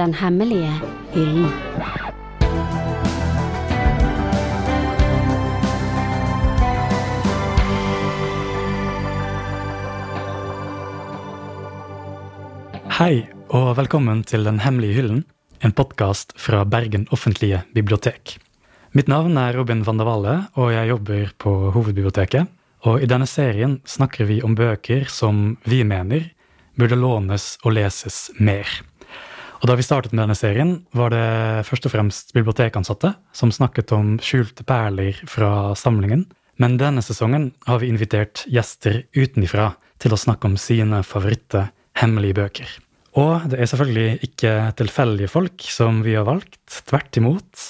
Den hemmelige hyllen. Hei, og velkommen til Den hemmelige hyllen, en podkast fra Bergen offentlige bibliotek. Mitt navn er Robin van der Valle, og jeg jobber på Hovedbiblioteket. Og i denne serien snakker vi om bøker som vi mener burde lånes og leses mer. Og da vi startet med denne serien, var det først og fremst bibliotekansatte som snakket om skjulte perler fra samlingen. Men denne sesongen har vi invitert gjester utenifra til å snakke om sine favoritte hemmelige bøker. Og det er selvfølgelig ikke tilfeldige folk som vi har valgt, tvert imot.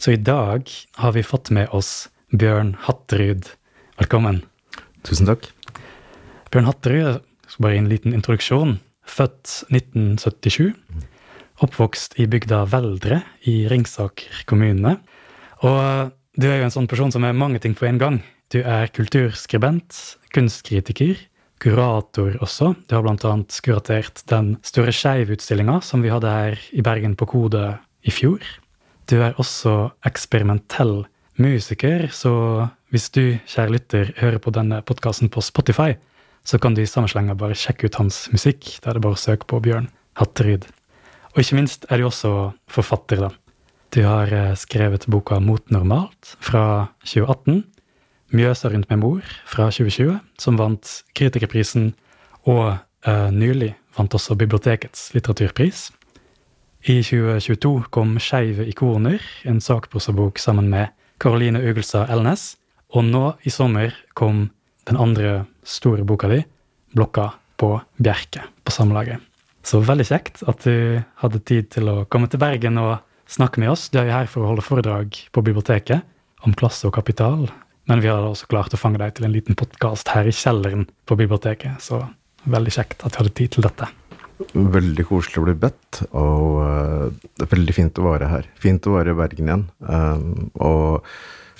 Så i dag har vi fått med oss Bjørn Hatterud. Velkommen. Tusen takk. Bjørn Hatterud, bare en liten introduksjon. Født 1977. Oppvokst i bygda Veldre i Ringsaker kommune. Og du er jo en sånn person som er mange ting på en gang. Du er kulturskribent, kunstkritiker, kurator også. Du har annet kuratert den store Skeiv-utstillinga som vi hadde her i Bergen på Kode i fjor. Du er også eksperimentell musiker, så hvis du, kjære lytter, hører på denne podkasten på Spotify, så kan du i samme slenge bare sjekke ut hans musikk. Da er det bare å søke på Bjørn Hatterud. Og ikke minst er du også forfatter, da. Du har eh, skrevet boka Motnormalt fra 2018, Mjøsa rundt med mor fra 2020, som vant Kritikerprisen, og uh, nylig vant også Bibliotekets litteraturpris. I 2022 kom Skeive ikoner, en sakprosabok sammen med Karoline Ugelstad Elnes. Og nå i sommer kom den andre store boka di, Blokka på Bjerke, på Samlaget. Så veldig kjekt at du hadde tid til å komme til Bergen og snakke med oss. Du er jo her for å holde foredrag på biblioteket om klasse og kapital. Men vi har også klart å fange deg til en liten podkast her i kjelleren på biblioteket. Så veldig kjekt at du hadde tid til dette. Veldig koselig å bli bedt, og uh, det er veldig fint å være her. Fint å være i Bergen igjen. Um, og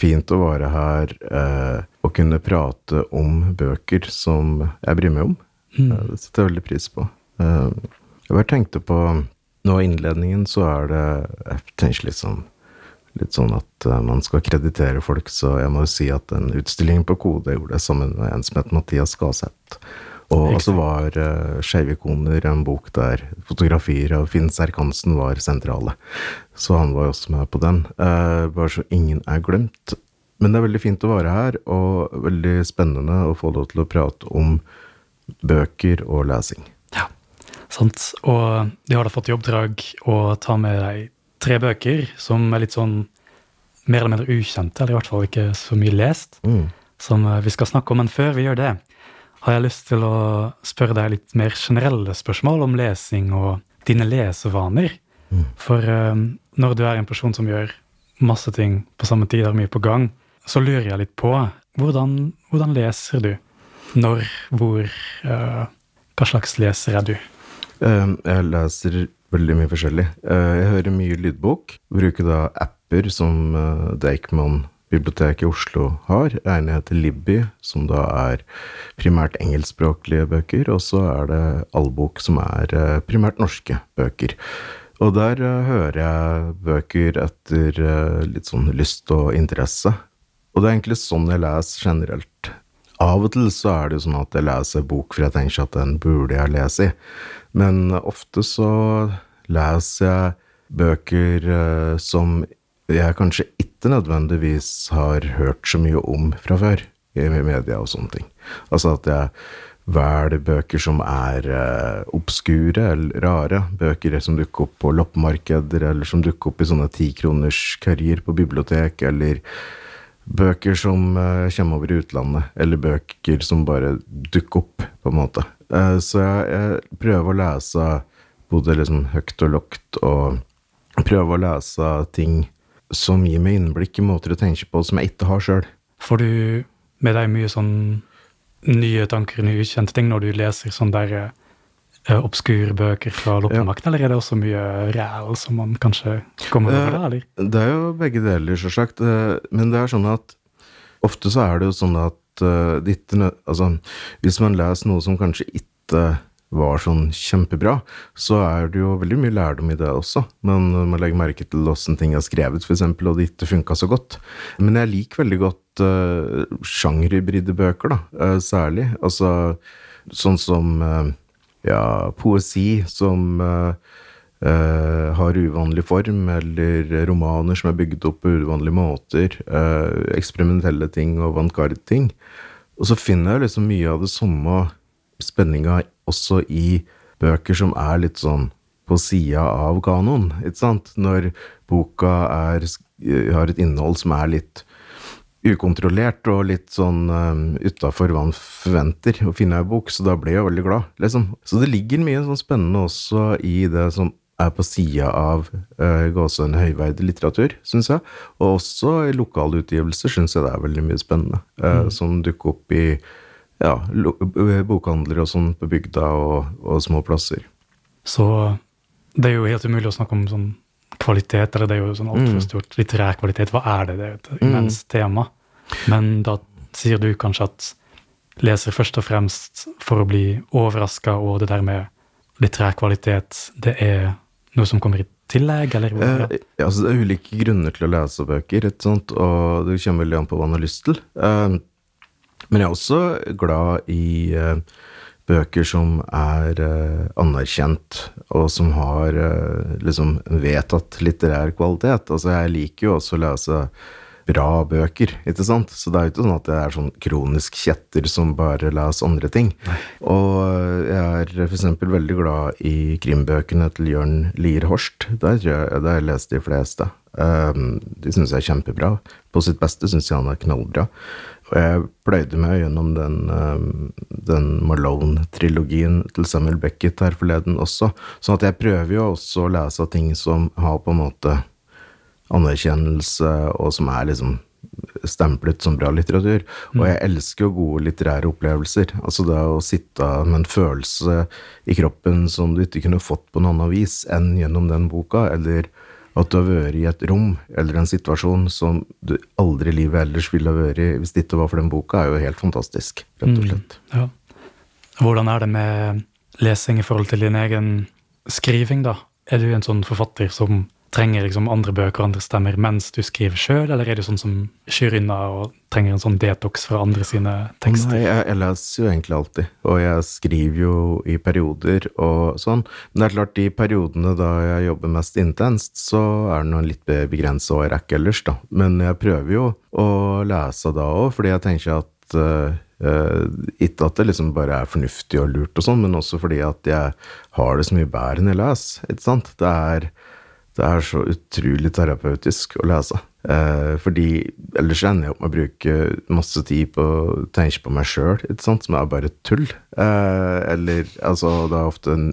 fint å være her uh, og kunne prate om bøker som jeg bryr meg om. Mm. Det setter jeg veldig pris på. Jeg bare tenkte på Nå i innledningen så er det Jeg tenker litt sånn litt sånn at man skal kreditere folk, så jeg må jo si at den utstillingen på Kode gjorde det sammen med en som het Mathias Gaseth. Og så var uh, Skeivikoner en bok der fotografier av Finn Serkansen var sentrale. Så han var jo også med på den. Uh, bare så ingen er glemt. Men det er veldig fint å være her, og veldig spennende å få lov til å prate om bøker og lesing. Sant. Og de har da fått i oppdrag å ta med deg tre bøker som er litt sånn mer eller mindre ukjente, eller i hvert fall ikke så mye lest, mm. som vi skal snakke om. Men før vi gjør det, har jeg lyst til å spørre deg litt mer generelle spørsmål om lesing og dine lesevaner. Mm. For um, når du er en person som gjør masse ting på samme tid, har mye på gang, så lurer jeg litt på hvordan, hvordan leser du? Når, hvor, uh, hva slags leser er du? Uh, jeg leser veldig mye forskjellig. Uh, jeg hører mye lydbok. Bruker da apper som uh, Deichman biblioteket i Oslo har. En heter Libby, som da er primært engelskspråklige bøker, og så er det Allbok, som er eh, primært norske bøker. Og der hører jeg bøker etter litt sånn lyst og interesse. Og det er egentlig sånn jeg leser generelt. Av og til så er det jo sånn at jeg leser bok for jeg tenker at den burde jeg lese i. Men ofte så leser jeg bøker uh, som jeg kanskje ikke nødvendigvis har hørt så mye om fra før i media og sånne ting. Altså at jeg velger bøker som er uh, obskure eller rare. Bøker som dukker opp på loppemarkeder, eller som dukker opp i sånne tikroners currier på bibliotek, eller bøker som uh, kommer over i utlandet, eller bøker som bare dukker opp, på en måte. Uh, så jeg, prøver å lese både liksom høyt og lågt, og prøver å lese ting som gir meg innblikk i måter å tenke på som jeg ikke har sjøl. Får du med deg mye sånn nye tanker, nye ukjente ting, når du leser sånne der uh, obskure bøker fra loppemakten, ja. eller er det også mye ræl som man kanskje kommer over Det, eller? Det er jo begge deler, selvsagt. Men det er sånn at ofte så er det jo sånn at uh, ikke altså, hvis man leser noe som kanskje ikke var sånn kjempebra, så er det jo veldig mye lærdom i det også. Men man legger merke til åssen ting er skrevet, f.eks., og det ikke funka så godt. Men jeg liker veldig godt uh, sjangerhybride bøker, da, uh, særlig. Altså sånn som uh, ja, poesi som uh, Uh, har uvanlig form, eller romaner som er bygd opp på uvanlige måter. Uh, eksperimentelle ting og avantgarde-ting. Og så finner jeg liksom mye av det samme spenninga også i bøker som er litt sånn på sida av kanoen, ikke sant? Når boka er, har et innhold som er litt ukontrollert og litt sånn um, utafor hva man forventer å finne ei bok, så da ble jeg veldig glad, liksom. Så det ligger mye sånn spennende også i det som er på sida av uh, gåsehud høyverdig litteratur, syns jeg. Og også i lokale utgivelser syns jeg det er veldig mye spennende, uh, mm. som dukker opp i ja, bokhandler og sånn på bygda og, og, små plasser. Så det er jo helt umulig å snakke om sånn kvalitet, eller det er jo sånn altfor mm. stort litterær kvalitet. Hva er det? Det er et immens immenst mm. tema. Men da sier du kanskje at leser først og fremst for å bli overraska over det der med litterær kvalitet, det er noe som kommer i tillegg, eller? Eh, altså det er ulike grunner til å lese bøker, sånt, og det kommer veldig an på hva man har lyst til. Eh, men jeg er også glad i eh, bøker som er eh, anerkjent, og som har liksom vedtatt litterær kvalitet. Altså, jeg liker jo også å lese bra bøker, ikke sant? Så det er jo ikke sånn at jeg er sånn kronisk kjetter som bare leser andre ting. Nei. Og jeg er f.eks. veldig glad i krimbøkene til Jørn Lier Horst. Der har jeg lest de fleste. Um, de syns jeg er kjempebra. På sitt beste syns jeg han er knallbra. Og jeg pløyde meg gjennom den, um, den Malone-trilogien til Samuel Beckett her forleden også. Sånn at jeg prøver jo også å lese ting som har på en måte anerkjennelse, og som er liksom stemplet som bra litteratur. Og jeg elsker jo gode litterære opplevelser. Altså det å sitte med en følelse i kroppen som du ikke kunne fått på noe annet vis enn gjennom den boka, eller at du har vært i et rom eller en situasjon som du aldri i livet ellers ville ha vært i hvis det ikke var for den boka, er jo helt fantastisk, rett og mm. slett. Mm, ja. Hvordan er det med lesing i forhold til din egen skriving, da? Er du en sånn forfatter som trenger liksom andre bøker og andre stemmer mens du skriver sjøl, eller er du sånn som Shirina og trenger en sånn detox fra andre sine tekster? Nei, jeg, jeg, leser jo egentlig alltid, og jeg skriver jo i perioder og sånn. Men det er klart, de periodene da jeg jobber mest intenst, så er det noe litt begrensa hva jeg ellers, da. Men jeg prøver jo å lese da òg, fordi jeg tenker at uh, Uh, ikke at det liksom bare er fornuftig og lurt og sånn, men også fordi at jeg har det så mye bedre enn jeg leser. Det er det er så utrolig terapeutisk å lese. Eh, fordi ellers ender jeg opp med å bruke masse tid på å tenke på meg sjøl, som er bare tull. Eh, eller altså, det er ofte en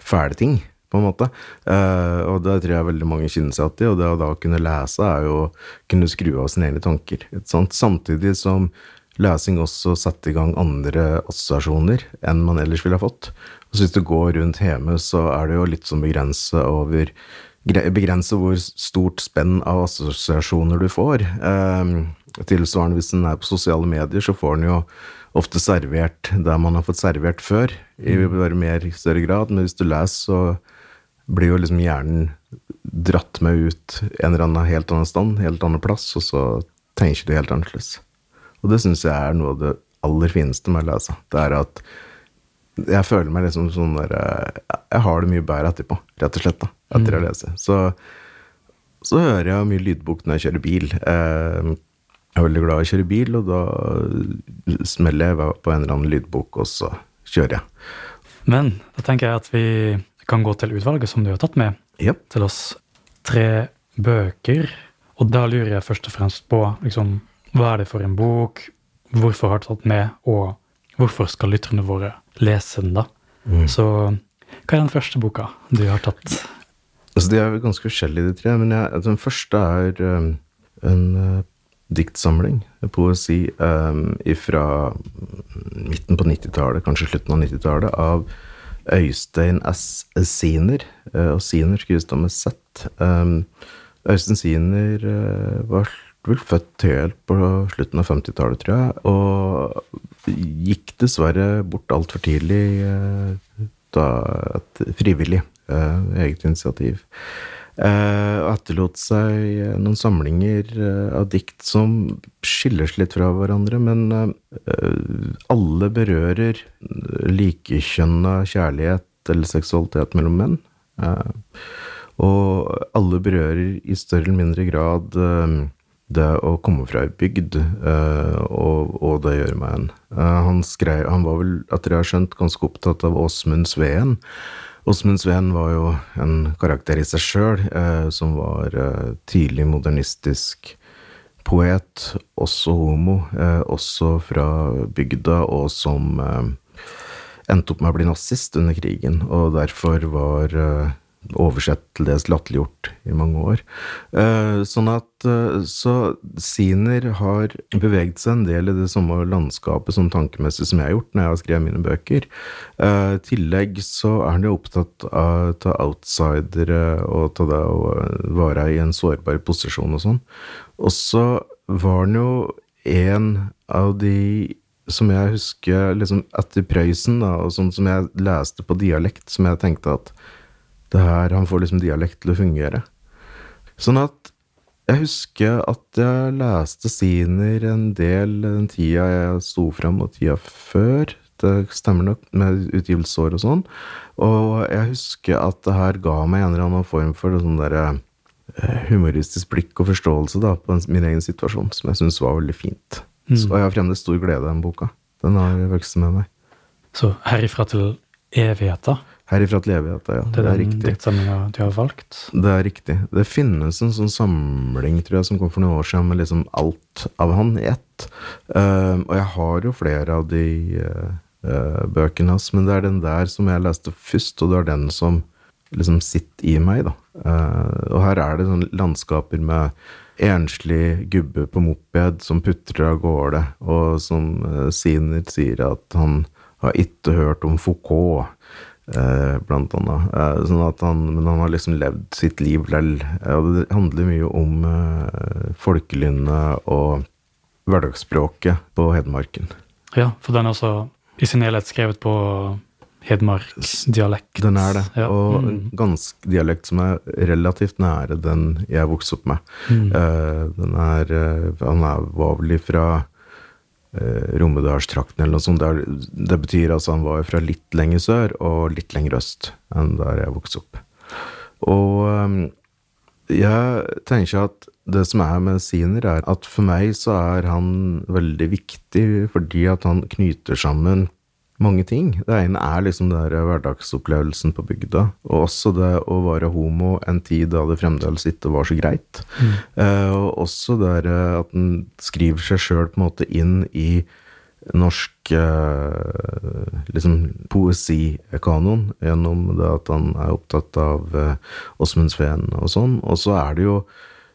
fæle ting, på en måte. Eh, og det tror jeg veldig mange kjenner seg igjen i. Og det å da kunne lese er jo å kunne skru av sine egne tanker. Samtidig som lesing også setter i gang andre assosiasjoner enn man ellers ville ha fått. Og så hvis du går rundt hjemme, så er det jo litt sånn begrensa over begrense hvor stort spenn av assosiasjoner du får. Eh, tilsvarende hvis en er på sosiale medier, så får en jo ofte servert der man har fått servert før, i mm. bare mer større grad. Men hvis du leser, så blir jo liksom hjernen dratt med ut en eller annen helt annen stand, helt annen plass, og så tenker du helt annerledes. Og det syns jeg er noe av det aller fineste med å lese. Det er at jeg føler meg liksom sånn der eh, Jeg har det mye bedre etterpå, rett og slett, da, etter mm. å lese. Så, så hører jeg mye lydbok når jeg kjører bil. Eh, jeg er veldig glad i å kjøre bil, og da smeller jeg på en eller annen lydbok, og så kjører jeg. Men da tenker jeg at vi kan gå til utvalget som du har tatt med yep. til oss. Tre bøker. Og da lurer jeg først og fremst på liksom, hva er det for en bok, hvorfor har du tatt med, og hvorfor skal lytterne våre lese da? Mm. Så hva er den første boka du har tatt? Altså, De er ganske forskjellige, de tre. Men jeg, altså, den første er um, en uh, diktsamling, poesi, um, fra midten på 90-tallet, kanskje slutten av 90-tallet, av Øystein S. Siner. Uh, og Siner skrives da med Z. Um, Øystein Siner uh, var vel født helt på slutten av 50-tallet, tror jeg, og gikk dessverre bort altfor tidlig, eh, da et frivillig, eh, eget initiativ. Eh, og etterlot seg noen samlinger av dikt som skiller seg litt fra hverandre, men alle berører likekjønna kjærlighet eller seksualitet mellom menn. Og alle berører i større eller mindre grad det å komme fra ei bygd, eh, og, og det gjør meg en. Eh, han skrev Han var vel, etter jeg har skjønt, ganske opptatt av Åsmund Sveen. Åsmund Sveen var jo en karakter i seg sjøl, eh, som var tidlig modernistisk poet, også homo, også fra bygda, og som endte opp med å bli nazist under krigen, og derfor var oversett til dels latterliggjort i mange år. Eh, sånn at eh, Så Siner har beveget seg en del i det samme landskapet sånn tankemessig som jeg har gjort når jeg har skrevet mine bøker. Eh, I tillegg så er han jo opptatt av ta outsidere og ta det å være i en sårbar posisjon og sånn. Og så var han jo en av de som jeg husker liksom etter Prøysen, da, og sånn som jeg leste på dialekt, som jeg tenkte at det her, han får liksom dialekt til å fungere. Sånn at jeg husker at jeg leste Siner en del den tida jeg sto fram, og tida før. Det stemmer nok, med utgivelsesår og sånn. Og jeg husker at det her ga meg en eller annen form for sånn derre eh, humoristisk blikk og forståelse da, på min egen situasjon, som jeg syns var veldig fint. Så jeg har fremdeles stor glede av den boka. Den har vokst med meg. Så herifra til evigheta, Herifra til evigheta, ja. det Det er er den diktsamlinga du har valgt. Det er riktig. Det finnes en sånn samling, tror jeg, som kom for noen år siden, med liksom alt av han i ett. Uh, og jeg har jo flere av de uh, uh, bøkene hans, men det er den der som jeg leste først, og det er den som liksom sitter i meg, da. Eh, og her er det sånne landskaper med enslig gubbe på moped som putrer av gårde, og som uh, Siner sier at han har ikke hørt om Foucault, blant annet. Eh, sånn at han, men han har liksom levd sitt liv lell. Eh, og det handler mye om eh, folkelynnet og hverdagsspråket på Hedmarken. Ja, for den er også i sin helhet skrevet på hedmarksdialekt. Den er det, Ja. og en ganske dialekt som er relativt nære den jeg vokste opp med. Mm. Eh, den er, eh, han er, var vel ifra uh, Romedalstrakten eller noe sånt. Der, det betyr altså han var fra litt lenger sør og litt lenger øst enn der jeg vokste opp. Og eh, jeg tenker at det som er med Siner, er at for meg så er han veldig viktig fordi at han knyter sammen mange ting. Det ene er liksom den hverdagsopplevelsen på bygda, og også det å være homo en tid da det fremdeles ikke var så greit. Eh, og også det der, eh, at han skriver seg sjøl på en måte inn i norsk eh, liksom poesikanon gjennom det at han er opptatt av eh, Åsmund Sveen og sånn. Og så er det jo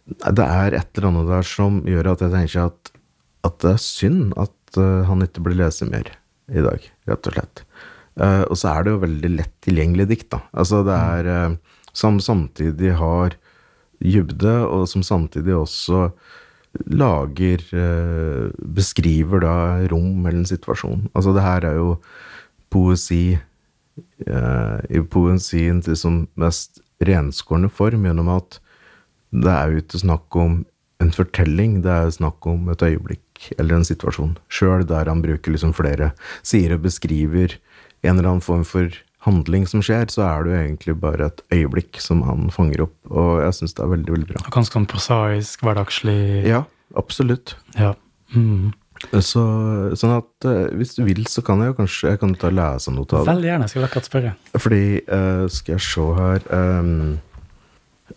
Det er et eller annet der som gjør at jeg tenker at, at det er synd at uh, han ikke blir lest mer i dag, rett og slett. Uh, og så er det jo veldig lett tilgjengelig dikt, da. Altså det er uh, Som samtidig har dybde, og som samtidig også lager uh, Beskriver da rom eller en situasjon. Altså det her er jo poesi i poesiens liksom mest renskårne form, gjennom at det er jo ikke snakk om en fortelling, det er jo snakk om et øyeblikk eller en situasjon. Sjøl der han bruker liksom flere sider og beskriver en eller annen form for handling som skjer, så er det jo egentlig bare et øyeblikk som han fanger opp, og jeg syns det er veldig, veldig bra. Ganske sånn prosaisk, hverdagslig. Ja, absolutt. Ja. Mm. Så, sånn at eh, hvis du vil, så kan jeg jo kanskje jeg kan ta lese noe av det. Veldig gjerne. Skal akkurat spørre. Fordi, uh, skal jeg se her um,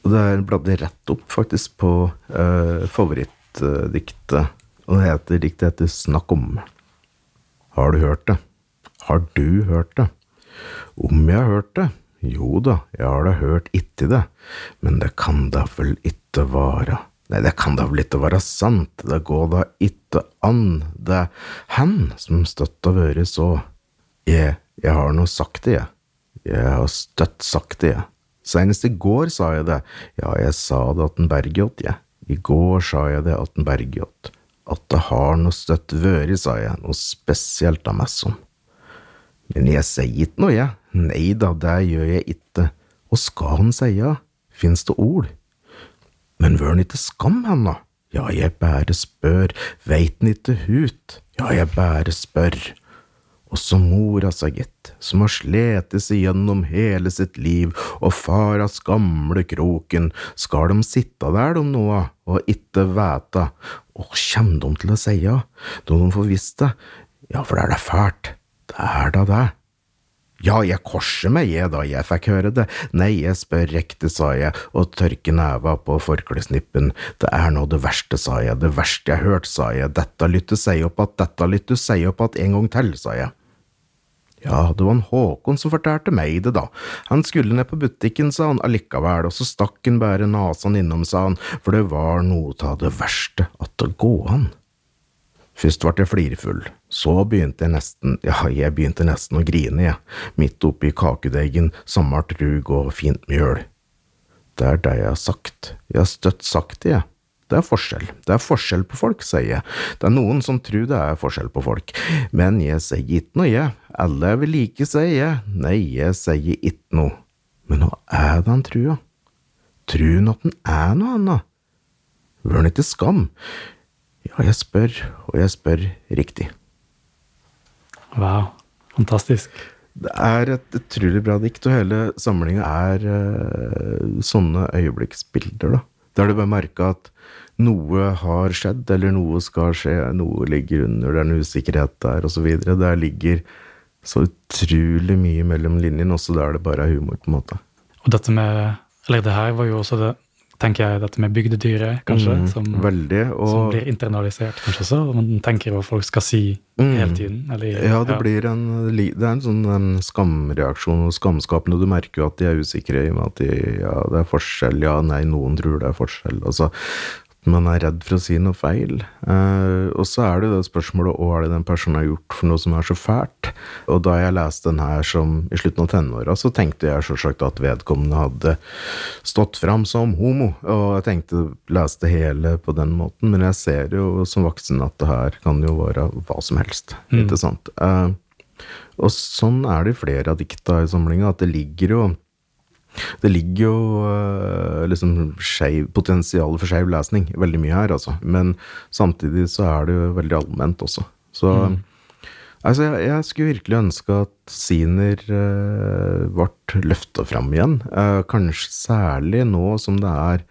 Det er bladde rett opp, faktisk, på uh, favorittdiktet. Og det heter diktet heter Snakk om. Har du hørt det? Har du hørt det? Om jeg har hørt det? Jo da, jeg har da hørt itti det, men det kan da vel itte vara. Nei, det kan da vel ikke være sant, det går da itte an, det er han som støtt har vært så. Jeg, jeg har nå sagt det, jeg. Jeg har støtt sagt det, jeg. Senest i går sa jeg det. Ja, jeg sa det at en Bergljot, jeg. I går sa jeg det atten Bergljot, at det har noe støtt væri, sa jeg, noe spesielt av meg som. Men jeg sier ikke noe, jeg. Nei da, det gjør jeg ikke. Og skal han seia, fins det ord? Men vør han ikke skam, han? Ja, jeg bare spør, veit han ikke hut? Ja, jeg bare spør. Og så mora sa, gitt, som har slitt seg gjennom hele sitt liv og faras gamle kroken, skal de sitte der de nå og ikke vete, og kjem de til å seia, da de får visst det, ja, for det er da fælt, det er da det. Ja, jeg korser meg, jeg, da jeg fikk høre det. Nei, jeg spør rekte, sa jeg, og tørker neva på forklesnippen. Det er nå det verste, sa jeg, det verste jeg hørte, sa jeg, dette lytter seg opp at, dette lytter seg opp at en gang til, sa jeg. Ja, det var en Håkon som fortalte meg det, da. Han skulle ned på butikken, sa han allikevel, og så stakk han bare nasen innom, sa han, for det var noe av det verste at det går an. Først ble jeg flirfull, så begynte jeg nesten, ja, jeg begynte nesten å grine, jeg, midt oppi kakedeigen, sommert rug og fint mjøl. Det er det jeg har sagt, jeg har støtt sagt det, jeg. Det er forskjell, det er forskjell på folk, sier jeg, det er noen som tror det er forskjell på folk, men jeg sier ikke noe, jeg, alle vel like, sier jeg, nei, jeg sier ikke noe, men hva er det han trua? Han at han er noe annet? Vør han ikke skam? Ja, jeg spør, og jeg spør riktig. Wow. Fantastisk. Det er et utrolig bra dikt, og hele samlinga er uh, sånne øyeblikksbilder, da. Der du bare merker at noe har skjedd, eller noe skal skje, noe ligger under, det er en usikkerhet der, videre. Der ligger så utrolig mye mellom linjene, også der det bare er humor, på en måte. Og dette med Eller det her var jo også det tenker jeg, dette med bygdedyret, kanskje, Mm, som, Veldig. Og som blir internalisert kanskje og Man tenker hva folk skal si Mm. hele tiden. Eller, Ja, det blir en, det er en sånn en skamreaksjon og skamskapende, og du merker jo at de er usikre i og med at de, ja, det er forskjell, ja, nei, noen tror det er forskjell. Altså, man er redd for å si noe feil. Eh, og så er det jo det spørsmålet hva er det den personen har gjort for noe som er så fælt? Og da jeg leste den her som i slutten av tenåra, så tenkte jeg selvsagt at vedkommende hadde stått fram som homo, og jeg tenkte leste hele på den måten, men jeg ser jo som voksen at det her kan jo være hva som helst, Mm. ikke sant? Eh, og sånn er det i flere av dikta i samlinga, at det ligger jo det ligger jo eh, liksom skjev, potensialet for skeiv lesning, veldig mye her, altså. Men samtidig så er det jo veldig allment også. Så altså, jeg, jeg skulle virkelig ønske at Siner eh, ble løfta fram igjen. Eh, kanskje særlig nå som det er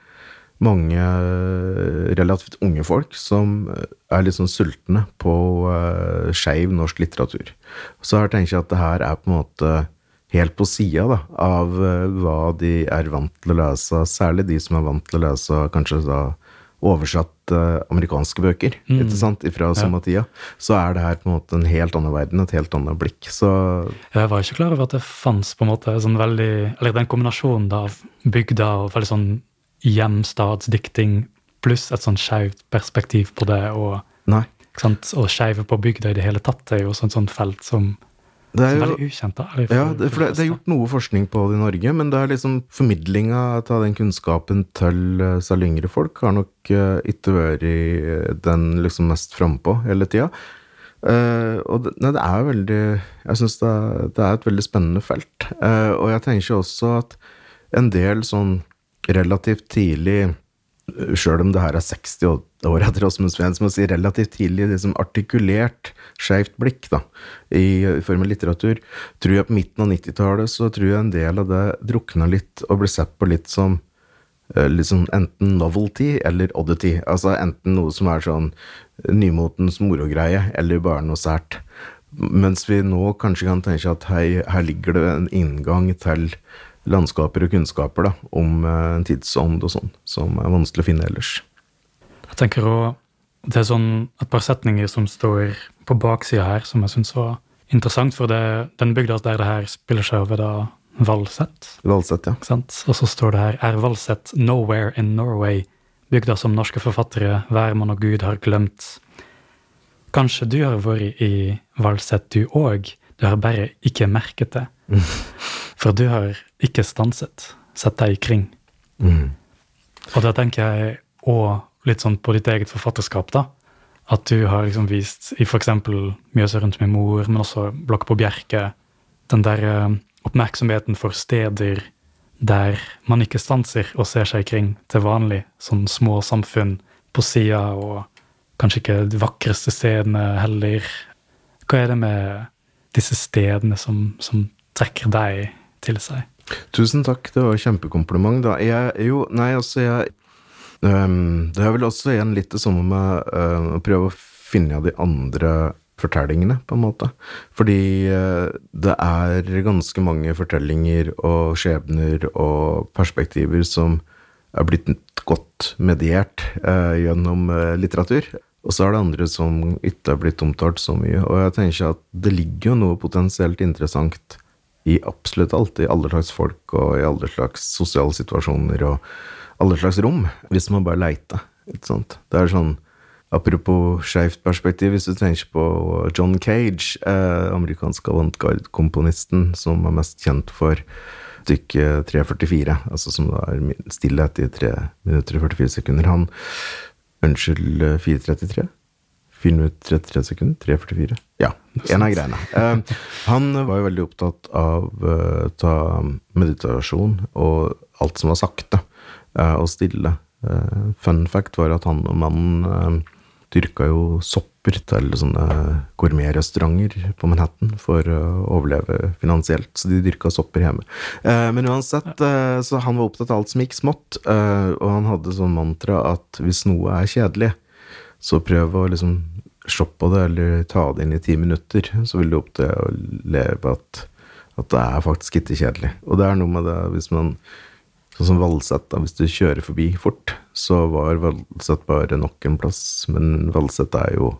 mange eh, relativt unge folk som er litt sånn sultne på eh, skeiv norsk litteratur. Så her tenker jeg at det her er på en måte helt på sida av eh, hva de er vant til å lese, særlig de som er vant til å lese kanskje da oversatt uh, amerikanske bøker, ikke sant, fra samme tida, så er det her på en måte en helt annen verden, et helt annet blikk. Så Jeg var ikke klar over at det fantes på en måte sånn veldig Eller den kombinasjonen da av bygda og veldig sånn hjemstadsdikting pluss et sånn skeivt perspektiv på det, og, nei. sant? og skeive på bygda i det hele tatt, er jo sånn sånt felt som Det er jo veldig ukjent. da. Ja, det, for det, det er gjort noe forskning på det i Norge, men det er liksom formidlinga av den kunnskapen til selv yngre folk har nok uh, ikke vært eh, den liksom mest frampå hele tida. Uh, og det, nei, det er veldig Jeg syns det, det er et veldig spennende felt. Uh, og jeg tenker også at en del sånn relativt tidlig Sjøl om det her er 60 år etter Åsmund Sveen, som si relativt tidlig liksom artikulert skeivt blikk da, i, form av litteratur, tror jeg på midten av 90-tallet så tror jeg en del av det drukna litt og ble sett på litt som liksom enten novelty eller oddity. Altså enten noe som er sånn nymotens morogreie, eller bare noe sært. Mens vi nå kanskje kan tenke at hei, her ligger det en inngang til landskaper og kunnskaper da, om eh, en tidsånd og sånn, som er vanskelig å finne ellers. Jeg tenker også, Det er sånn et par setninger som står på baksida her, som jeg syns var interessant. For det, den bygda der det her spiller seg over da Valset. Valseth, ja. sant? Og så står det her Er Valset nowhere in Norway? Bygda som norske forfattere, hvermann og gud har glemt. Kanskje du har vært i Valset, du òg. Du har bare ikke merket det. For du har ikke stanset, sett deg ikring. Mm. Og da tenker jeg òg litt sånn på ditt eget forfatterskap, da. At du har liksom vist i f.eks. Mjøsa rundt min mor, men også Blokk på Bjerke, den der eh, oppmerksomheten for steder der man ikke stanser og ser seg kring til vanlig. Sånn små samfunn på sida, og kanskje ikke de vakreste stedene heller. Hva er det med disse stedene som, som trekker deg til seg? Tusen takk, det var kjempekompliment, da. Jeg, jo, nei, altså, jeg um, Det er vel også igjen litt det samme med uh, å prøve å finne av de andre fortellingene, på en måte. Fordi uh, det er ganske mange fortellinger og skjebner og perspektiver som er blitt godt mediert uh, gjennom litteratur. Og så er det andre som ikke er blitt omtalt så mye. Og jeg tenker at det ligger jo noe potensielt interessant i absolutt alt, i alle slags folk og i alle slags sosiale situasjoner og alle slags rom, hvis man bare sant? Det er sånn Apropos skeivt perspektiv, hvis du tenker på John Cage, eh, amerikansk avantgarde-komponisten som er mest kjent for stykket 344, altså som er stillhet i 3 minutter og 44 sekunder. Han Unnskyld, 433? 4 minutter 33 sekunder? 3.44? Ja, en av greiene. Eh, han var jo veldig opptatt av uh, ta meditasjon og alt som var sakte og stille. fun fact var at han og mannen dyrka jo sopper til sånne gourmetrestauranter på Manhattan for å overleve finansielt, så de dyrka sopper hjemme. men uansett, så han var opptatt av alt som gikk smått, og han hadde sånn mantra at hvis noe er kjedelig, så prøv å liksom se på det, eller ta det inn i ti minutter. Så vil du opptatt å leve at, at det er faktisk ikke kjedelig. Og det er noe med det hvis man Sånn som Valset, da, hvis du kjører forbi fort, så var Valset bare nok en plass. Men Valset er jo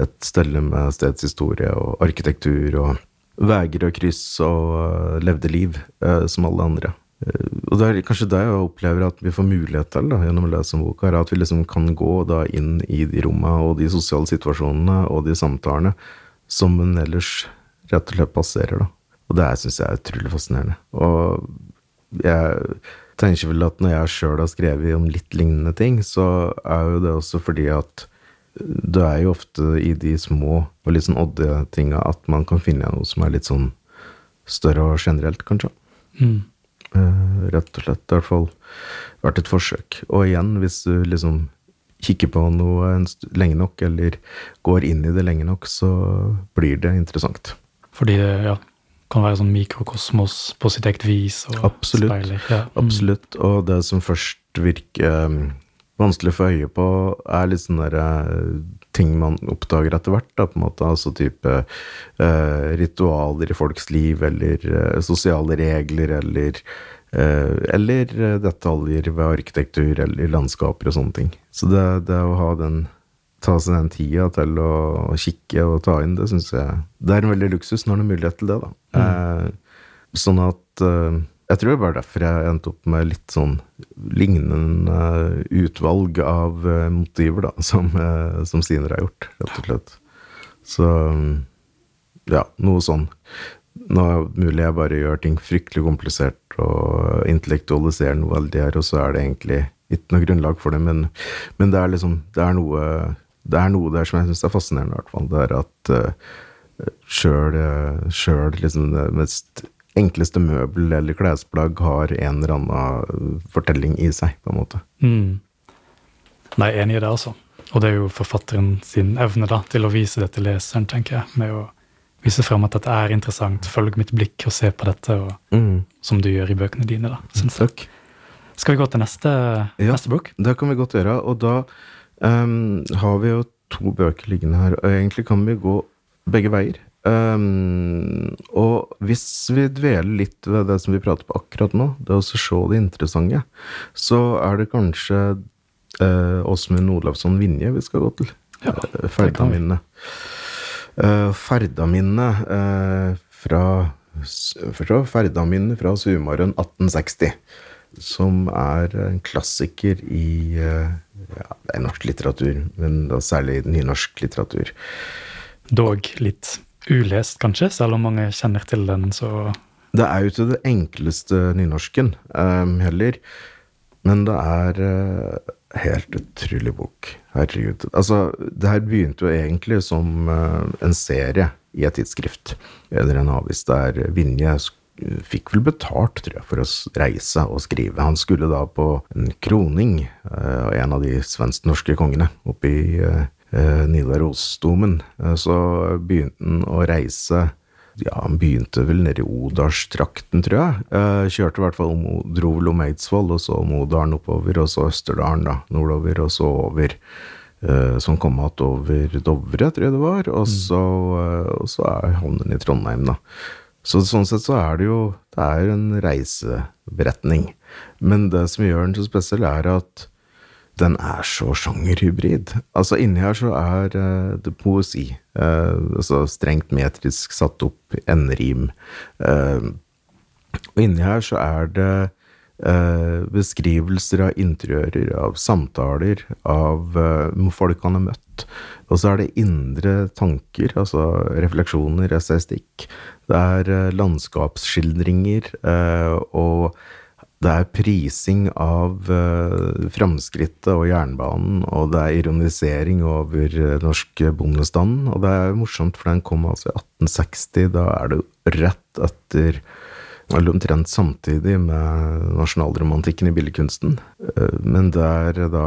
et sted med stedshistorie og arkitektur og veier og kryss og levde liv, eh, som alle andre. Eh, og det er kanskje det jeg opplever at vi får mulighet til da, gjennom å lese boka, er at vi liksom kan gå da inn i de rommene og de sosiale situasjonene og de samtalene som en ellers rett og slett passerer. da. Og det syns jeg er utrolig fascinerende. Og jeg tenker vel at når jeg sjøl har skrevet om litt lignende ting, så er jo det også fordi at det er jo ofte i de små og litt sånn odde tinga at man kan finne noe som er litt sånn større og generelt, kanskje. Mm. Uh, rett og slett. I hvert fall vært et forsøk. Og igjen, hvis du liksom kikker på noe lenge nok, eller går inn i det lenge nok, så blir det interessant. Fordi det ja, kan være sånn mikrokosmos på sitt eget vis? Og Absolutt. Speiler. Ja. Mm. Absolutt. Og det som først virker um, vanskelig å få øye på, er litt sånn derre uh, ting man oppdager etter hvert. Da, på en måte, altså type uh, ritualer i folks liv, eller uh, sosiale regler, eller uh, eller detaljer ved arkitektur eller landskaper og sånne ting. Så det, det å ha den ta seg den tida til å kikke og ta inn, det syns jeg Det er en veldig luksus når det er mulighet til det, da. Mm. sånn at jeg tror det var derfor jeg endte opp med litt sånn lignende utvalg av eh, motiver, da, som, eh, som Stiner har gjort, rett og slett. Så ja, noe sånn. Nå er det mulig jeg bare gjør ting fryktelig komplisert og intellektualiserer noe veldig her, og så er det egentlig ikke noe grunnlag for det, men, men det er liksom Det er noe, det er noe der som jeg syns er fascinerende, i hvert fall. Det er at uh, sjøl liksom det mest enkleste møbel eller klesplagg har en eller annen fortelling i seg, på en måte. Mm. Nei, enig i det, altså. Og det er jo forfatteren sin evne da, til å vise det til leseren, tenker jeg. Med å vise frem at dette er interessant, følg mitt blikk og se på dette, og, mm. som du gjør i bøkene dine. da, synes jeg. Takk. Skal vi gå til neste, ja, neste bok? Det kan vi godt gjøre. Og da um, har vi jo to bøker liggende her, og egentlig kan vi gå begge veier. Um, og hvis vi dveler litt ved det som vi prater på akkurat nå, det å se det interessante, så er det kanskje uh, Åsmund Olavsson Vinje vi skal gå til. Ja, uh, Ferdaminne. Uh, Ferdaminnet uh, fra, fra Ferdaminne fra Sumarøen 1860. Som er en klassiker i uh, ja, det er norsk litteratur, men da særlig nynorsk litteratur. Dog litt ulest, kanskje, selv om mange kjenner til den, så Det er jo ikke det enkleste nynorsken um, heller. Men det er uh, helt utrolig bok. Herregud. Altså, det her begynte jo egentlig som uh, en serie i et tidsskrift, eller en avis, der Vinje fikk vel betalt, tror jeg, for å reise og skrive. Han skulle da på en kroning eh, av en av de svensk-norske kongene oppe i eh, eh, Nidarosdomen. Så begynte han å reise ja, han begynte vel nede i Odalstrakten, tror jeg. Kjørte i hvert fall om, dro vel om Eidsvoll, og så om Odalen oppover, og så Østerdalen, da, nordover, og så over. som så kom igjen over Dovre, tror jeg det var, og så, eh, og så er havnen i Trondheim, da. Så sånn sett så er det jo Det er en reiseberetning. Men det som gjør den så spesiell, er at den er så sjangerhybrid. Altså Inni her så er uh, det poesi. Uh, altså Strengt metrisk satt opp enderim. Uh, og inni her så er det eh, beskrivelser av interiører, av samtaler, av eh, folk han har møtt. Og så er det indre tanker, altså refleksjoner, estetikk. Det er eh, landskapsskildringer, eh, og det er prising av uh, framskrittet og jernbanen, og det er ironisering over norsk bondestand. Og det er morsomt, for den kom altså i 1860. Da er det rett etter eller omtrent samtidig med nasjonalromantikken i billedkunsten. Eh, Men der da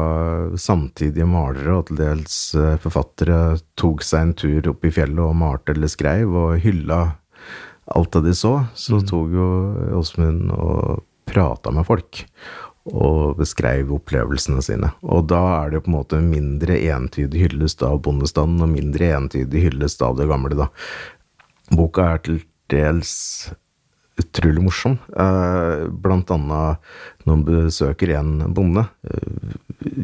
samtidige malere og til dels eh, forfattere tok seg en tur opp i fjellet og malte eller skrev, og hylla alt det de så, så tok jo Åsmund og prata med folk. Og beskrev opplevelsene sine. Og da er det på en måte mindre entydig hyllest av bondestanden, og mindre entydig hyllest av det gamle, da. Boka er til dels utrolig morsom. Eh, blant annet når han besøker en bonde. Eh,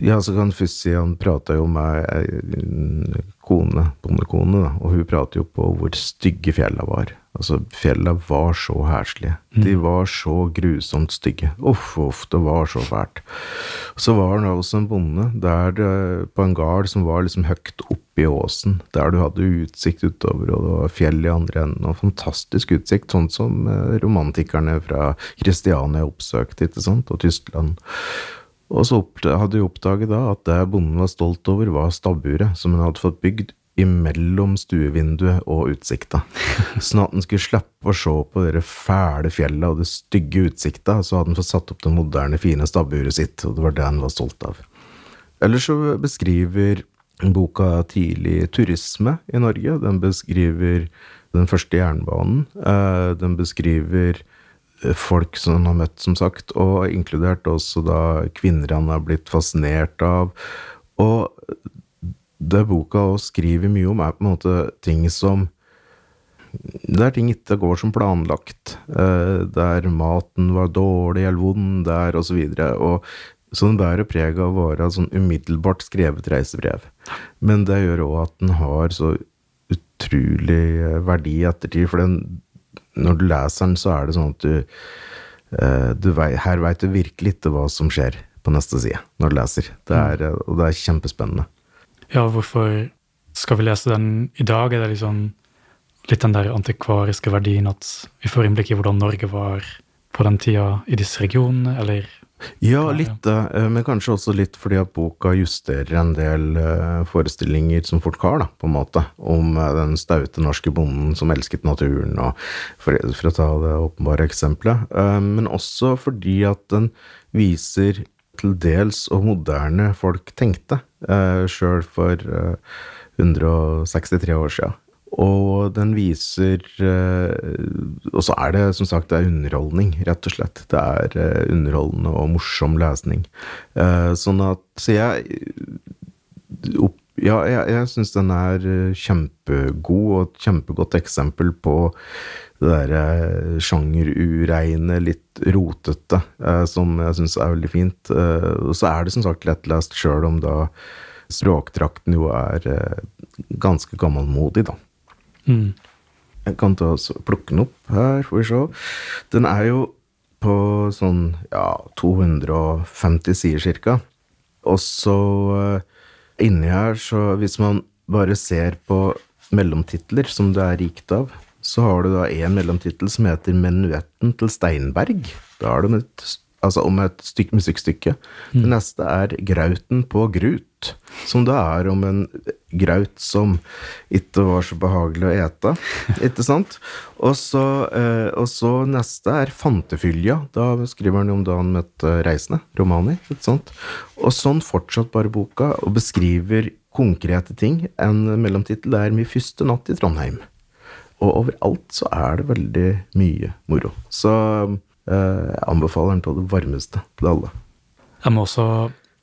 ja, så kan først si han prata jo med ei kone, bondekone, da, og hun prater jo på hvor stygge fjella var. Altså, fjella var så heslige. De var så grusomt stygge. Uff, uff, det var så fælt. Så var det også en bonde der det, på en gard som var liksom høyt oppe i åsen, der du hadde utsikt utover, og det var fjell i andre enden, og fantastisk utsikt, sånn som eh, romantikerne fra Kristiania oppsøkte, ikke sant, og Tyskland. Og så hadde jeg oppdaget da at det bonden var stolt over, var stabburet som han hadde fått bygd imellom stuevinduet og utsikta. Sånn at han skulle slippe å se på de fæle fjella og det stygge utsikta, så hadde han fått satt opp det moderne, fine stabburet sitt, og det var det han var stolt av. Ellers så beskriver boka tidlig turisme i Norge. Den beskriver den første jernbanen. eh, Den beskriver folk som han har møtt, som sagt, og inkludert også da kvinner han har blitt fascinert av. Og det boka også skriver mye om, er på en måte ting som Det er ting ikke går som planlagt. eh, Der maten var dårlig eller vond der, og så. Så den bærer preg av å være sånn umiddelbart skrevet reisebrev. Men det gjør òg at den har så utrolig eh, verdi i ettertid. For den, når du leser den, så er det sånn at du, eh, du Her veit du virkelig ikke hva som skjer på neste side når du leser. Det er, eh, og det er kjempespennende. Ja, hvorfor skal vi lese den i dag? Er det liksom litt den der antikvariske verdien at vi får innblikk i hvordan Norge var på den tida i disse regionene, eller Ja, litt, eh, men kanskje også litt fordi at boka justerer en del eh, forestillinger som folk har, da, på en måte, om eh, den staute norske bonden som elsket naturen, og for, for å ta det åpenbare eksempelet. Men også fordi at den viser til dels og moderne folk tenkte, sjøl for eh, 163 år siden. Og den viser eh, Og så er det som sagt det er underholdning, rett og slett. Det er eh, underholdende og morsom lesning. Eh, sånn at Så jeg Ja, jeg, jeg syns den er kjempegod, og et kjempegodt eksempel på det derre sjangerureine, litt rotete, som jeg syns er veldig fint. Og så er det som sagt lettlest, sjøl om da språkdrakten jo er ganske gammelmodig, da. Mm. Jeg kan ta og plukke den opp her, får vi se. Den er jo på sånn ja, 250 sider cirka. Og så eh, inni her, så hvis man bare ser på mellomtitler, som det er rikt av, så har du da en mellomtittel som heter 'Menuetten til Steinberg'. Da er det et altså om et stykke musikkstykke. Det neste er Grauten på Grut, som da er om en graut som ikke var så behagelig å ete, ikke sant? Og så, eh, og så neste er Fantefylja, da skriver han om da han møtte reisende, romani. ikke sant? Og sånn fortsatt bare boka, og beskriver konkrete ting. En mellomtittel er Min første natt i Trondheim. Og overalt så er det veldig mye moro. Så eh, jeg anbefaler den på det varmeste til alle. Jeg må også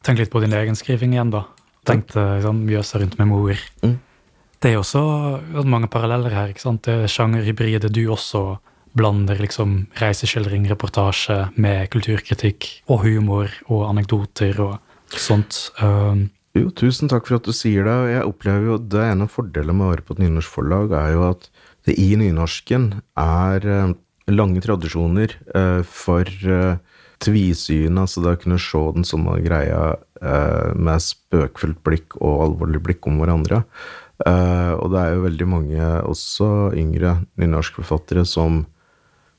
tenke litt på din egen skriving igjen, da. Tenkte sånn, Mjøsa rundt med mor. Mm. Det er også mange paralleller her. ikke sant? Det er sjangerhybride du også blander liksom reiseskildring, reportasje med kulturkritikk og humor og anekdoter og sånt. Um, Jo, tusen takk for at du sier det. Jeg opplever jo det ene en av fordelene med å være på et nynorsk forlag, er jo at det i nynorsken er eh, lange tradisjoner eh, for eh, tvisyn, altså det å kunne se den samme greia med spøkfullt blikk og alvorlig blikk om hverandre. Eh, og det er jo veldig mange, også yngre nynorskforfattere, som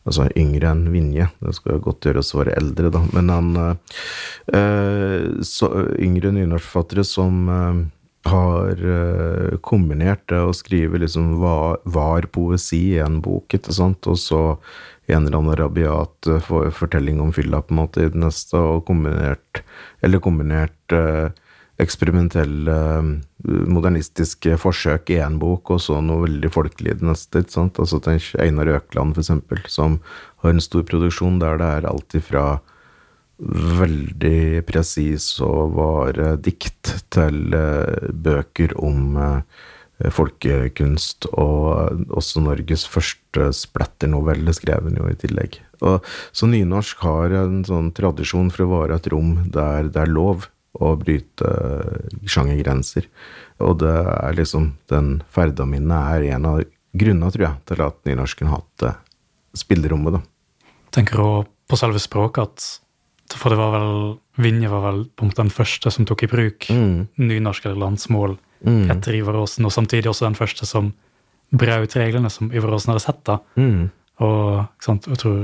Altså yngre enn Vinje, det skal jo godt gjøres å være eldre, da. Men han eh, så, Yngre nynorskforfattere som eh, har eh, kombinert det å skrive liksom var, var poesi i en bok, ikke sant, og så en eller annen rabiat eh, fortelling om fylla på en måte i det neste, og kombinert Eller kombinert eh, eksperimentelle, eh, modernistiske forsøk i én bok, og så noe veldig folkelig i det neste. ikke sant? Altså Tenk Einar Økland, eksempel, som har en stor produksjon der det er alt ifra veldig presis og vare dikt til bøker om eh, folkekunst, og også Norges første splatternovelle skrev hun jo i tillegg. Og, så nynorsk har en sånn tradisjon for å være et rom der det er lov å bryte sjangergrenser. Og det er liksom den ferda mine er en av grunnene, tror jeg, til at nynorsken har hatt det spillerommet, da. tenker også på selve språket at For det var vel Vinje var vel den første som tok i bruk Mm. nynorsk eller landsmål Mm. etter Ivar Aasen, og samtidig også den første som brøt reglene som Ivar Aasen hadde sett. da. Mm. Og sant, jeg tror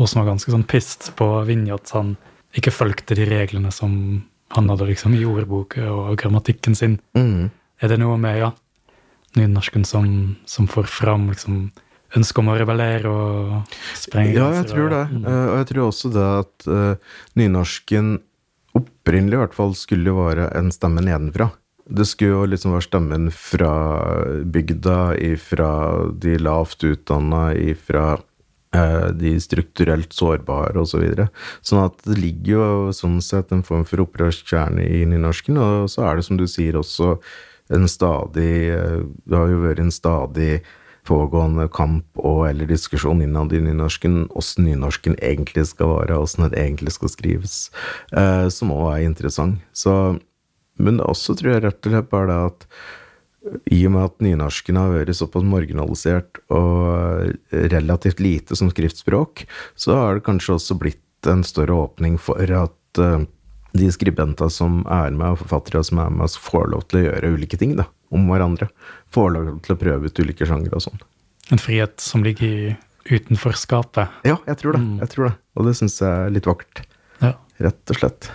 Aasen var ganske sånn pissed på Vinje at han ikke fulgte de reglene som han hadde liksom i ordboka og grammatikken sin. Mm. Er det noe med ja, nynorsken som, som får fram liksom, ønsket om å rebellere og sprenge Ja, jeg tror det. Mm. Eh, Og jeg tror også det at uh, nynorsken opprinnelig i hvert fall skulle være en stemme nedenfra. Det skulle jo liksom være stemmen fra bygda, ifra de lavt utdanna, ifra eh, de strukturelt sårbare osv. Så videre. sånn at det ligger jo sånn sett en form for opprørskjerne i nynorsken. Og så er det som du sier også en stadig eh, Det har jo vært en stadig pågående kamp og eller diskusjon innad i nynorsken, åssen nynorsken egentlig skal være, åssen det egentlig skal skrives, eh, som òg er interessant. Så, men også, tror jeg, rett og slett bare det at i og med at nynorsken har vært såpass marginalisert og relativt lite som skriftspråk, så har det kanskje også blitt en større åpning for at eh, de skribenter som er med, og forfattere som er med, får lov til å gjøre ulike ting da, om hverandre. Får lov til å prøve ut ulike sjangre og sånn. En frihet som ligger i utenforskapet. Ja, jeg tror det. Mm. jeg tror det. Og det syns jeg er litt vakkert. Ja. Rett og slett.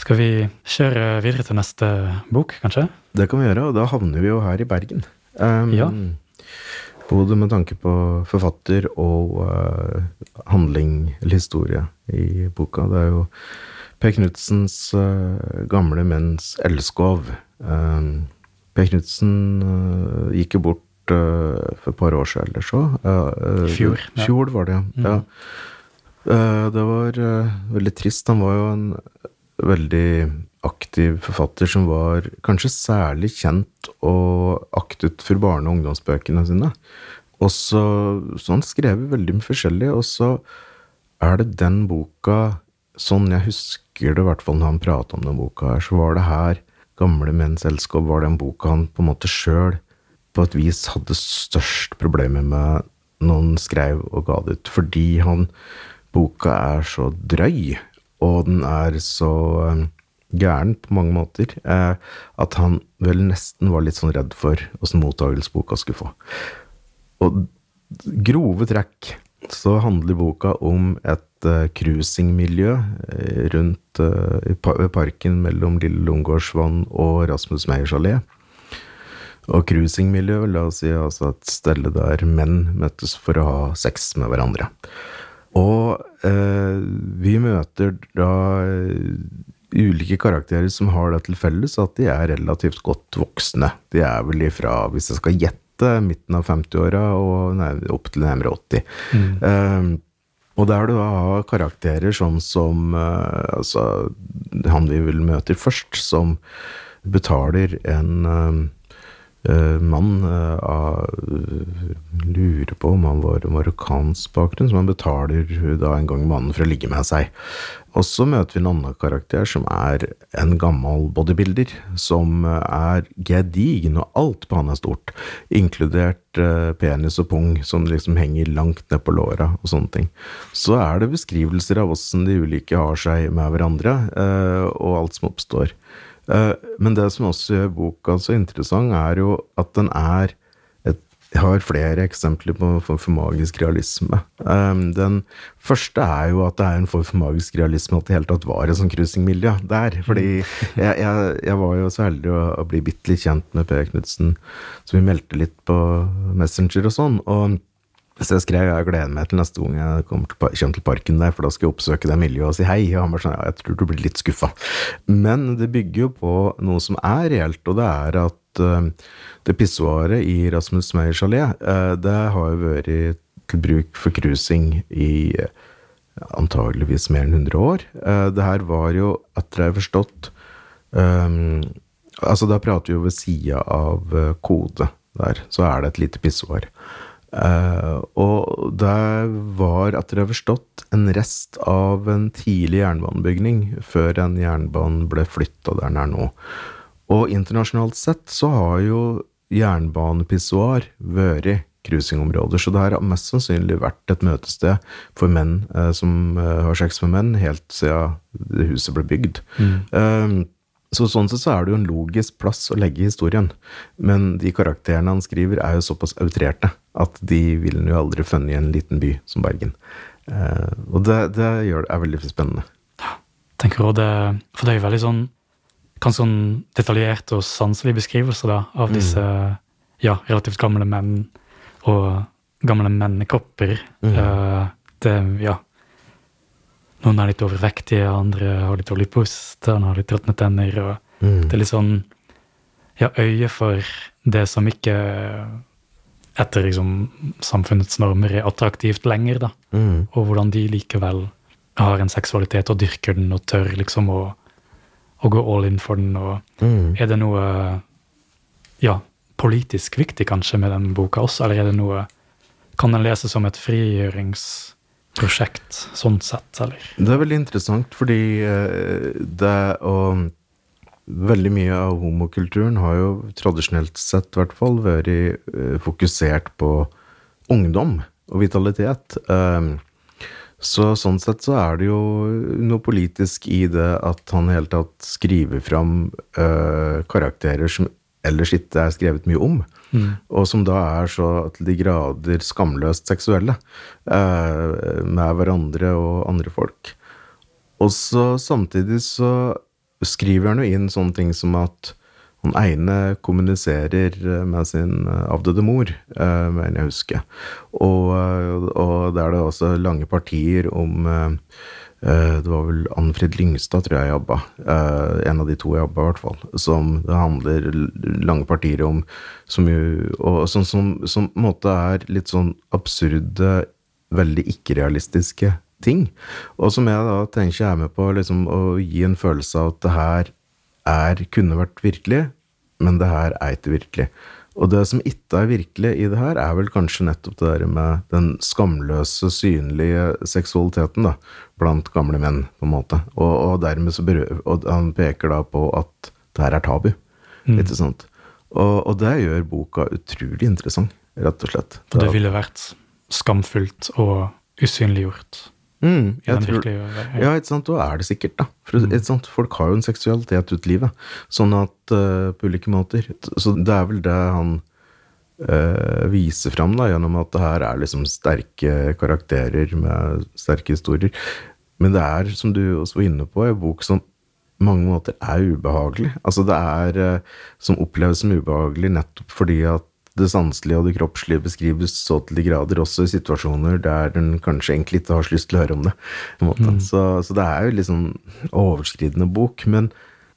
Skal vi kjøre videre til neste bok, kanskje? Det kan vi gjøre, og da havner vi jo her i Bergen. Um, Ja. Både med tanke på forfatter og uh, handling eller historie i boka. Det er jo Per Knudsens uh, gamle menns elskov. Um, per Knudsen uh, gikk jo bort eh, for et par år siden eller så. I fjor, ja. Fjor var det, Mm. ja. Eh, det var eh, veldig trist. Han var jo en veldig aktiv forfatter som var kanskje særlig kjent og aktet for barne- og ungdomsbøkene sine. Og så, så han skrev veldig mye forskjellig, og så er det den boka Sånn jeg husker det, i hvert fall når han pratet om den boka her, så var det her Gamle menns elskov var den boka han på en måte sjøl på et vis hadde størst problemer med når han skrev og ga det ut. Fordi han Boka er så drøy, og den er så eh, gæren på mange måter, eh, at han vel nesten var litt sånn redd for åssen mottakelse boka skulle få. Og grove trekk så handler boka om et uh, cruisingmiljø rundt pa parken mellom Lille Lungegårdsvann og Rasmus Meyers allé. Og cruisingmiljø, la oss si altså et sted der menn møttes for å ha sex med hverandre. Og eh, vi møter da ulike karakterer som har det til felles at de er relativt godt voksne. De er vel ifra, hvis jeg skal gjette, midten av 50-åra og nei, opp til nærmere 80. Mm. Eh, og der du har karakterer sånn som uh, altså, han vi vil møte først, som betaler en uh, mann uh, av Lurer på om han var marokkansk bakgrunn, som han betaler da en gang mannen for å ligge med seg. Og så møter vi en annen karakter som er en gammel bodybuilder, som er gedigen, og alt på han er stort, inkludert penis og pung, som liksom henger langt ned på låra og sånne ting. Så er det beskrivelser av åssen de ulike har seg med hverandre, og alt som oppstår. Uh, men det som også gjør boka så interessant, er jo at den er jeg har flere eksempler på en form for magisk realisme. Um, den første er jo at det er en form for magisk realisme at det hele tatt var et sånn cruisingmiljø der. Fordi jeg, jeg, jeg, var jo så heldig å, å bli bitte litt kjent med Per Knutsen, så vi meldte litt på Messenger og sånn. og så jeg skrev jeg gleder meg til neste gang jeg kommer til, kommer til parken der, for da skal jeg oppsøke det miljøet og si hei. Og han bare sånn, ja, jeg tror du blir litt skuffa. Men det bygger jo på noe som er reelt, og det er at uh, det pissoaret i Rasmus Meyer Chalet, uh, det har jo vært til bruk for cruising i uh, antageligvis mer enn 100 år. det her var jo, etter jeg har forstått um, Altså, da prater vi jo ved sida av kode der, så er det et lite pissoar. Uh, og det var, etter det har forstått, en rest av en tidlig jernbanebygning før en jernbane ble flytta der den er nå. Og internasjonalt sett så har jo jernbanepissoar vært cruisingområder, så det har mest sannsynlig vært et møtested for menn uh, som uh, har sex med menn, helt siden huset ble bygd. Mm. Så sånn sett så er det jo en logisk plass å legge historien. Men de karakterene han skriver, er jo såpass outrerte at de vil jo aldri funnet i en liten by som Bergen. Uh, og det, det, gjør er veldig spennende. Ja, tenker også det, For det er jo veldig sånn kan sånn detaljerte og sanselige beskrivelser da, av mm. disse ja, relativt gamle menn og gamle mennekropper. Mm. Uh, det, ja, noen er litt overvektige, andre har litt dårlig pust, andre har litt råtne tenner. og mm. Det er litt sånn ja, øye for det som ikke etter liksom, samfunnets normer er attraktivt lenger, da. Mm. Og hvordan de likevel har en seksualitet og dyrker den og tør liksom å, å gå all in for den. Og mm. er det noe ja, politisk viktig kanskje med den boka også, eller er det noe Kan den leses som et frigjøringsprosjekt sånn sett, eller? Det er veldig interessant, fordi eh, det og Veldig mye av homokulturen har jo tradisjonelt sett, i hvert fall, vært eh, fokusert på ungdom og vitalitet. Ehm, så sånn sett så er det jo noe politisk i det at han i hele tatt skriver fram uh, karakterer som ellers ikke er skrevet mye om. Mm. Og som da er så til de grader skamløst seksuelle eh, med hverandre og andre folk. Og så samtidig så skriver han jo inn sånne ting som at han ene kommuniserer med sin avdøde mor, eh, mener jeg husker. Og, og der er det også lange partier om eh, Eh, det var vel Anfrid Lyngstad, tror jeg jobba. Eh, en av de to jobba, i hvert fall. Som det handler lange partier om, som jo Og som, som, som måte er litt sånn absurde, veldig ikke-realistiske ting. Og som jeg da tenker er med på liksom, å gi en følelse av at det her er, kunne vært virkelig, men det her er ikke virkelig. Og det som ikke er virkelig i det her, er vel kanskje nettopp det der med den skamløse, synlige seksualiteten da, blant gamle menn, på en måte. Og, og dermed så berøver, og han peker da på at det her er tabu, mm. ikke sant. Og, og, det gjør boka utrolig interessant, rett og slett. For det ville vært skamfullt og usynliggjort. Mm, tror, ja, ikke sant, og er det sikkert, da. For, mm. sant, Folk har jo en seksualitet ut livet, sånn at uh, på ulike måter. Så det er vel det han uh, viser fram, da, gjennom at det her er liksom sterke karakterer med sterke historier. Men det er, som du også var inne på, en bok som mange måter er ubehagelig. Altså det er uh, Som oppleves som ubehagelig nettopp fordi at det sanselige og det kroppslige beskrives så til de grader, også i situasjoner der den kanskje egentlig ikke har så lyst til å høre om det. Mm. Så, så det er jo litt sånn overskridende bok, men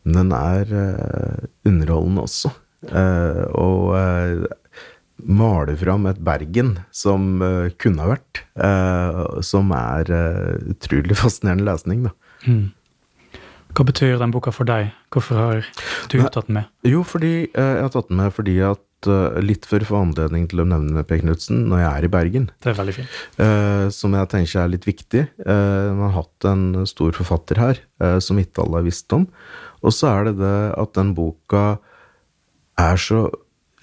den er uh, underholdende også. Uh, og uh, maler fram et Bergen som uh, kunne ha vært, som er utrolig fascinerende lesning, da. Mm. Hva betyr den boka for deg? Hvorfor har du Nei. tatt den med? Jo, fordi jeg har tatt den med fordi at Litt for å få anledning til å nevne Per Knutsen når jeg er i Bergen, Det er veldig fint. eh, som jeg tenker er litt viktig. Eh, Man har hatt en stor forfatter her eh, som ikke alle har visst om. Og så er det det at den boka er så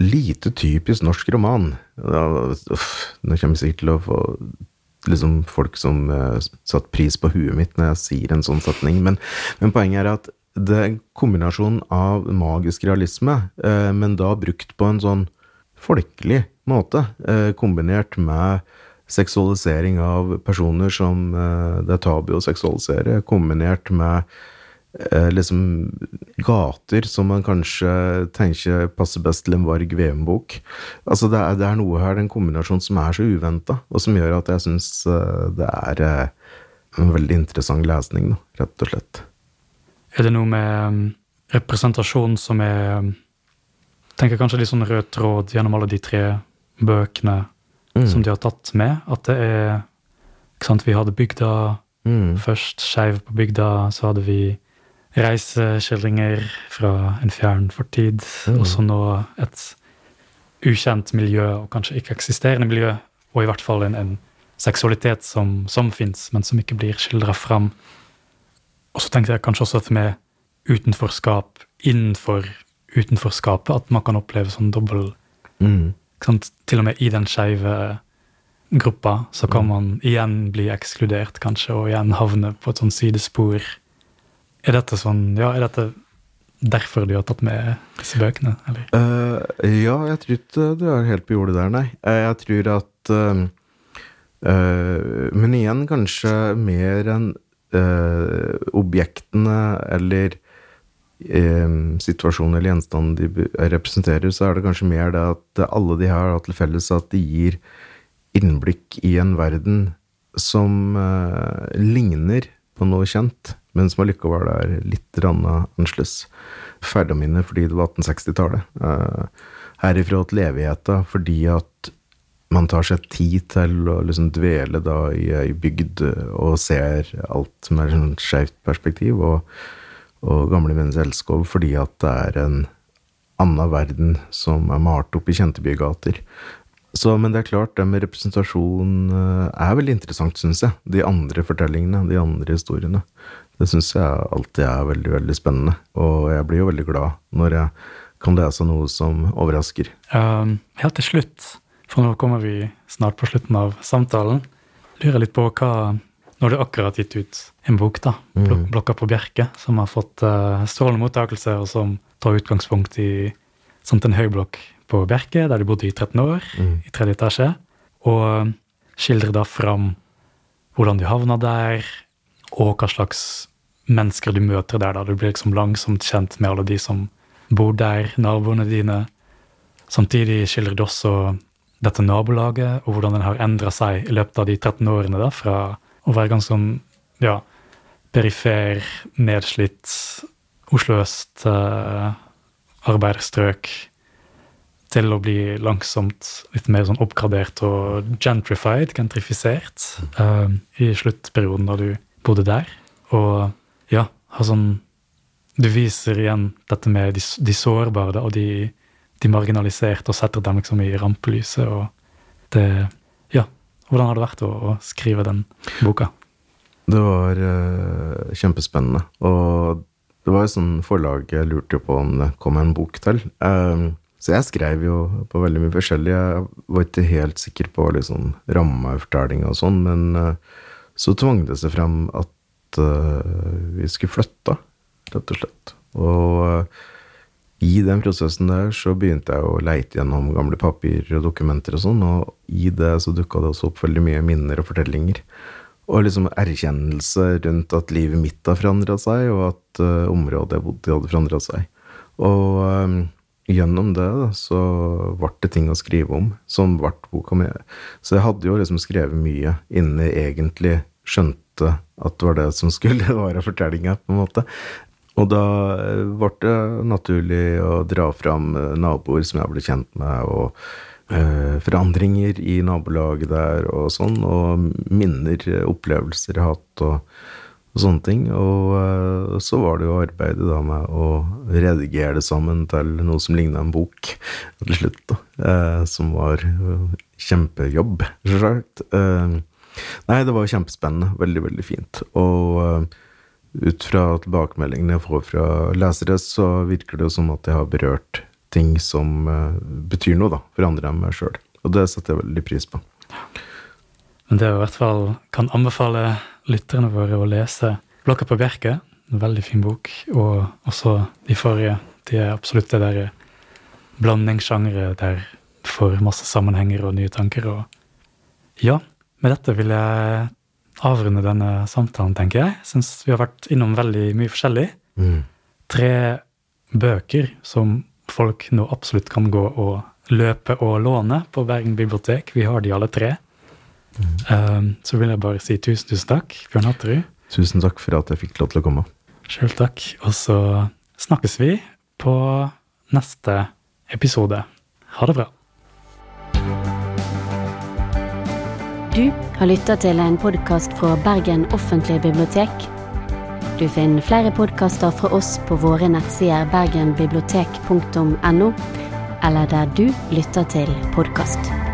lite typisk norsk roman. Ja, uff, Nå kommer jeg sikkert til å få liksom folk som uh, satt pris på huet mitt når jeg sier en sånn setning, men, men poenget er at det er en kombinasjon av magisk realisme, eh, men da brukt på en sånn folkelig måte, eh, kombinert med seksualisering av personer som eh, det er tabu å seksualisere, kombinert med liksom gater som man kanskje tenker passer best til en Varg VM-bok. Altså det er, det er noe her, det er en kombinasjon som er så uventa, og som gjør at jeg syns det er en veldig interessant lesning, rett og slett. Er det noe med um, representasjon som er um, tenker kanskje litt sånn rød tråd gjennom alle de tre bøkene Mm. som de har tatt med? At det er ikke sant, Vi hadde bygda Mm. først, Skeiv på bygda, så hadde vi reiseskildringer fra en fjern fortid, Mm. og så nå et ukjent miljø, og kanskje ikke-eksisterende miljø, og i hvert fall en, en seksualitet som, som fins, men som ikke blir skildra fram. Og så tenkte jeg kanskje også dette med utenforskap innenfor utenforskapet, at man kan oppleve sånn dobbel Mm. Til og med i den skeive gruppa så kan man igjen bli ekskludert, kanskje, og igjen havne på et sånn sidespor. Er dette sånn Ja, er dette derfor du har tatt med disse bøkene, eller? Uh, ja, jeg tror ikke du er helt på jordet der, nei. Eh, jeg tror at uh, uh, Men igjen kanskje mer enn eh, objektene eller eh, situasjonen eller gjenstanden de representerer, så er det kanskje mer det at alle de her har til felles at de gir innblikk i en verden som eh, ligner på noe kjent, men som allikevel er litt annerledes. Ferdaminne fordi det var 1860-tallet. Eh, herifra til evigheta fordi at man tar seg tid til å liksom dvele da i ei bygd og ser alt med et sånn skeivt perspektiv, og, og gamle menns elskov fordi at det er en annen verden som er malt opp i kjente bygater. Så, men det er klart, det med representasjon eh, er veldig interessant, syns jeg. De andre fortellingene, de andre historiene. Det syns jeg alltid er veldig, veldig spennende. Og jeg blir jo veldig glad når jeg kan lese noe som overrasker. Um, helt til slutt, for nå kommer vi snart på slutten av samtalen, lurer litt på hva Nå har du akkurat gitt ut en bok, da, Blok- 'Blokka på Bjerke', som har fått uh, strålende mottakelse, og som tar utgangspunkt i sant, en høyblokk på Bjerke, der du bodde i 13 år, i tredje etasje, og skildrer da fram hvordan du havna der, og hva slags mennesker du møter der. da. Du blir liksom langsomt kjent med alle de som bor der, naboene dine. Samtidig skildrer du også dette nabolaget, og hvordan den har endra seg i løpet av de 13 årene. da, Fra å være ganske sånn ja, perifer, nedslitt, Oslo øst, eh, arbeiderstrøk, til å bli langsomt litt mer sånn oppgradert og gentrified, gentrifisert, eh, i sluttperioden da du bodde der. Og ja, har sånn Du viser igjen dette med de, de sårbare da, og de, de marginaliserte, og setter dem liksom i rampelyset. og det Ja, hvordan har det vært å, å skrive den boka? Det var uh, kjempespennende. Og det var jo sånn forlag jeg lurte på om det kom en bok til. Um, så jeg skrev jo på veldig mye forskjellig. Jeg var ikke helt sikker på liksom ramma i fortellinga og sånn, men uh, så tvang det seg frem at uh, vi skulle flytte, rett og slett. Og eh, i den prosessen der så begynte jeg å leite gjennom gamle papirer og dokumenter og sånn, og i det så dukka det også opp veldig mye minner og fortellinger. Og liksom erkjennelse rundt at livet mitt har forandra seg, og at uh, området jeg bodde i, hadde forandra seg. Og um, gjennom det da, så ble det ting å skrive om, som ble boka mi. Så jeg hadde jo liksom skrevet mye innen jeg egentlig skjønte at det var det som skulle være fortellinga, på en måte. Og da eh, ble det naturlig å dra fram eh, naboer som jeg ble kjent med, og eh, forandringer i nabolaget der og sånn, og minner, opplevelser jeg har hatt, og, og sånne ting. Og eh, så var det jo arbeidet da med å redigere det sammen til noe som ligna en bok til slutt, da. Eh, som var kjempejobb, sjølsagt. Eh, nei, det var kjempespennende. Veldig, veldig fint. Og ut fra tilbakemeldingene jeg får fra lesere, så virker det som at jeg har berørt ting som uh, betyr noe da, for andre enn meg sjøl. Og det setter jeg veldig pris på. Men det jeg i hvert fall kan anbefale lytterne våre å lese 'Blokka på Bjerke'. En veldig fin bok. Og også de forrige. De er absolutt det der blandingssjangre der du får masse sammenhenger og nye tanker. Og ja, med dette vil jeg avrunde denne samtalen, tenker jeg. Syns vi har vært innom veldig mye forskjellig. Mm. Tre bøker som folk nå absolutt kan gå og løpe og låne på Bergen bibliotek. Vi har de alle tre. Mm. Um, så vil jeg bare si tusen, tusen takk, Bjørn Hatterud. Tusen takk for at jeg fikk lov til å komme. Sjøl takk. Og så snakkes vi på neste episode. Ha det bra. Du har lytta til en podkast fra Bergen offentlige bibliotek. Du finner flere podkaster fra oss på våre nettsider bergenbibliotek.no, eller der du lytter til podkast.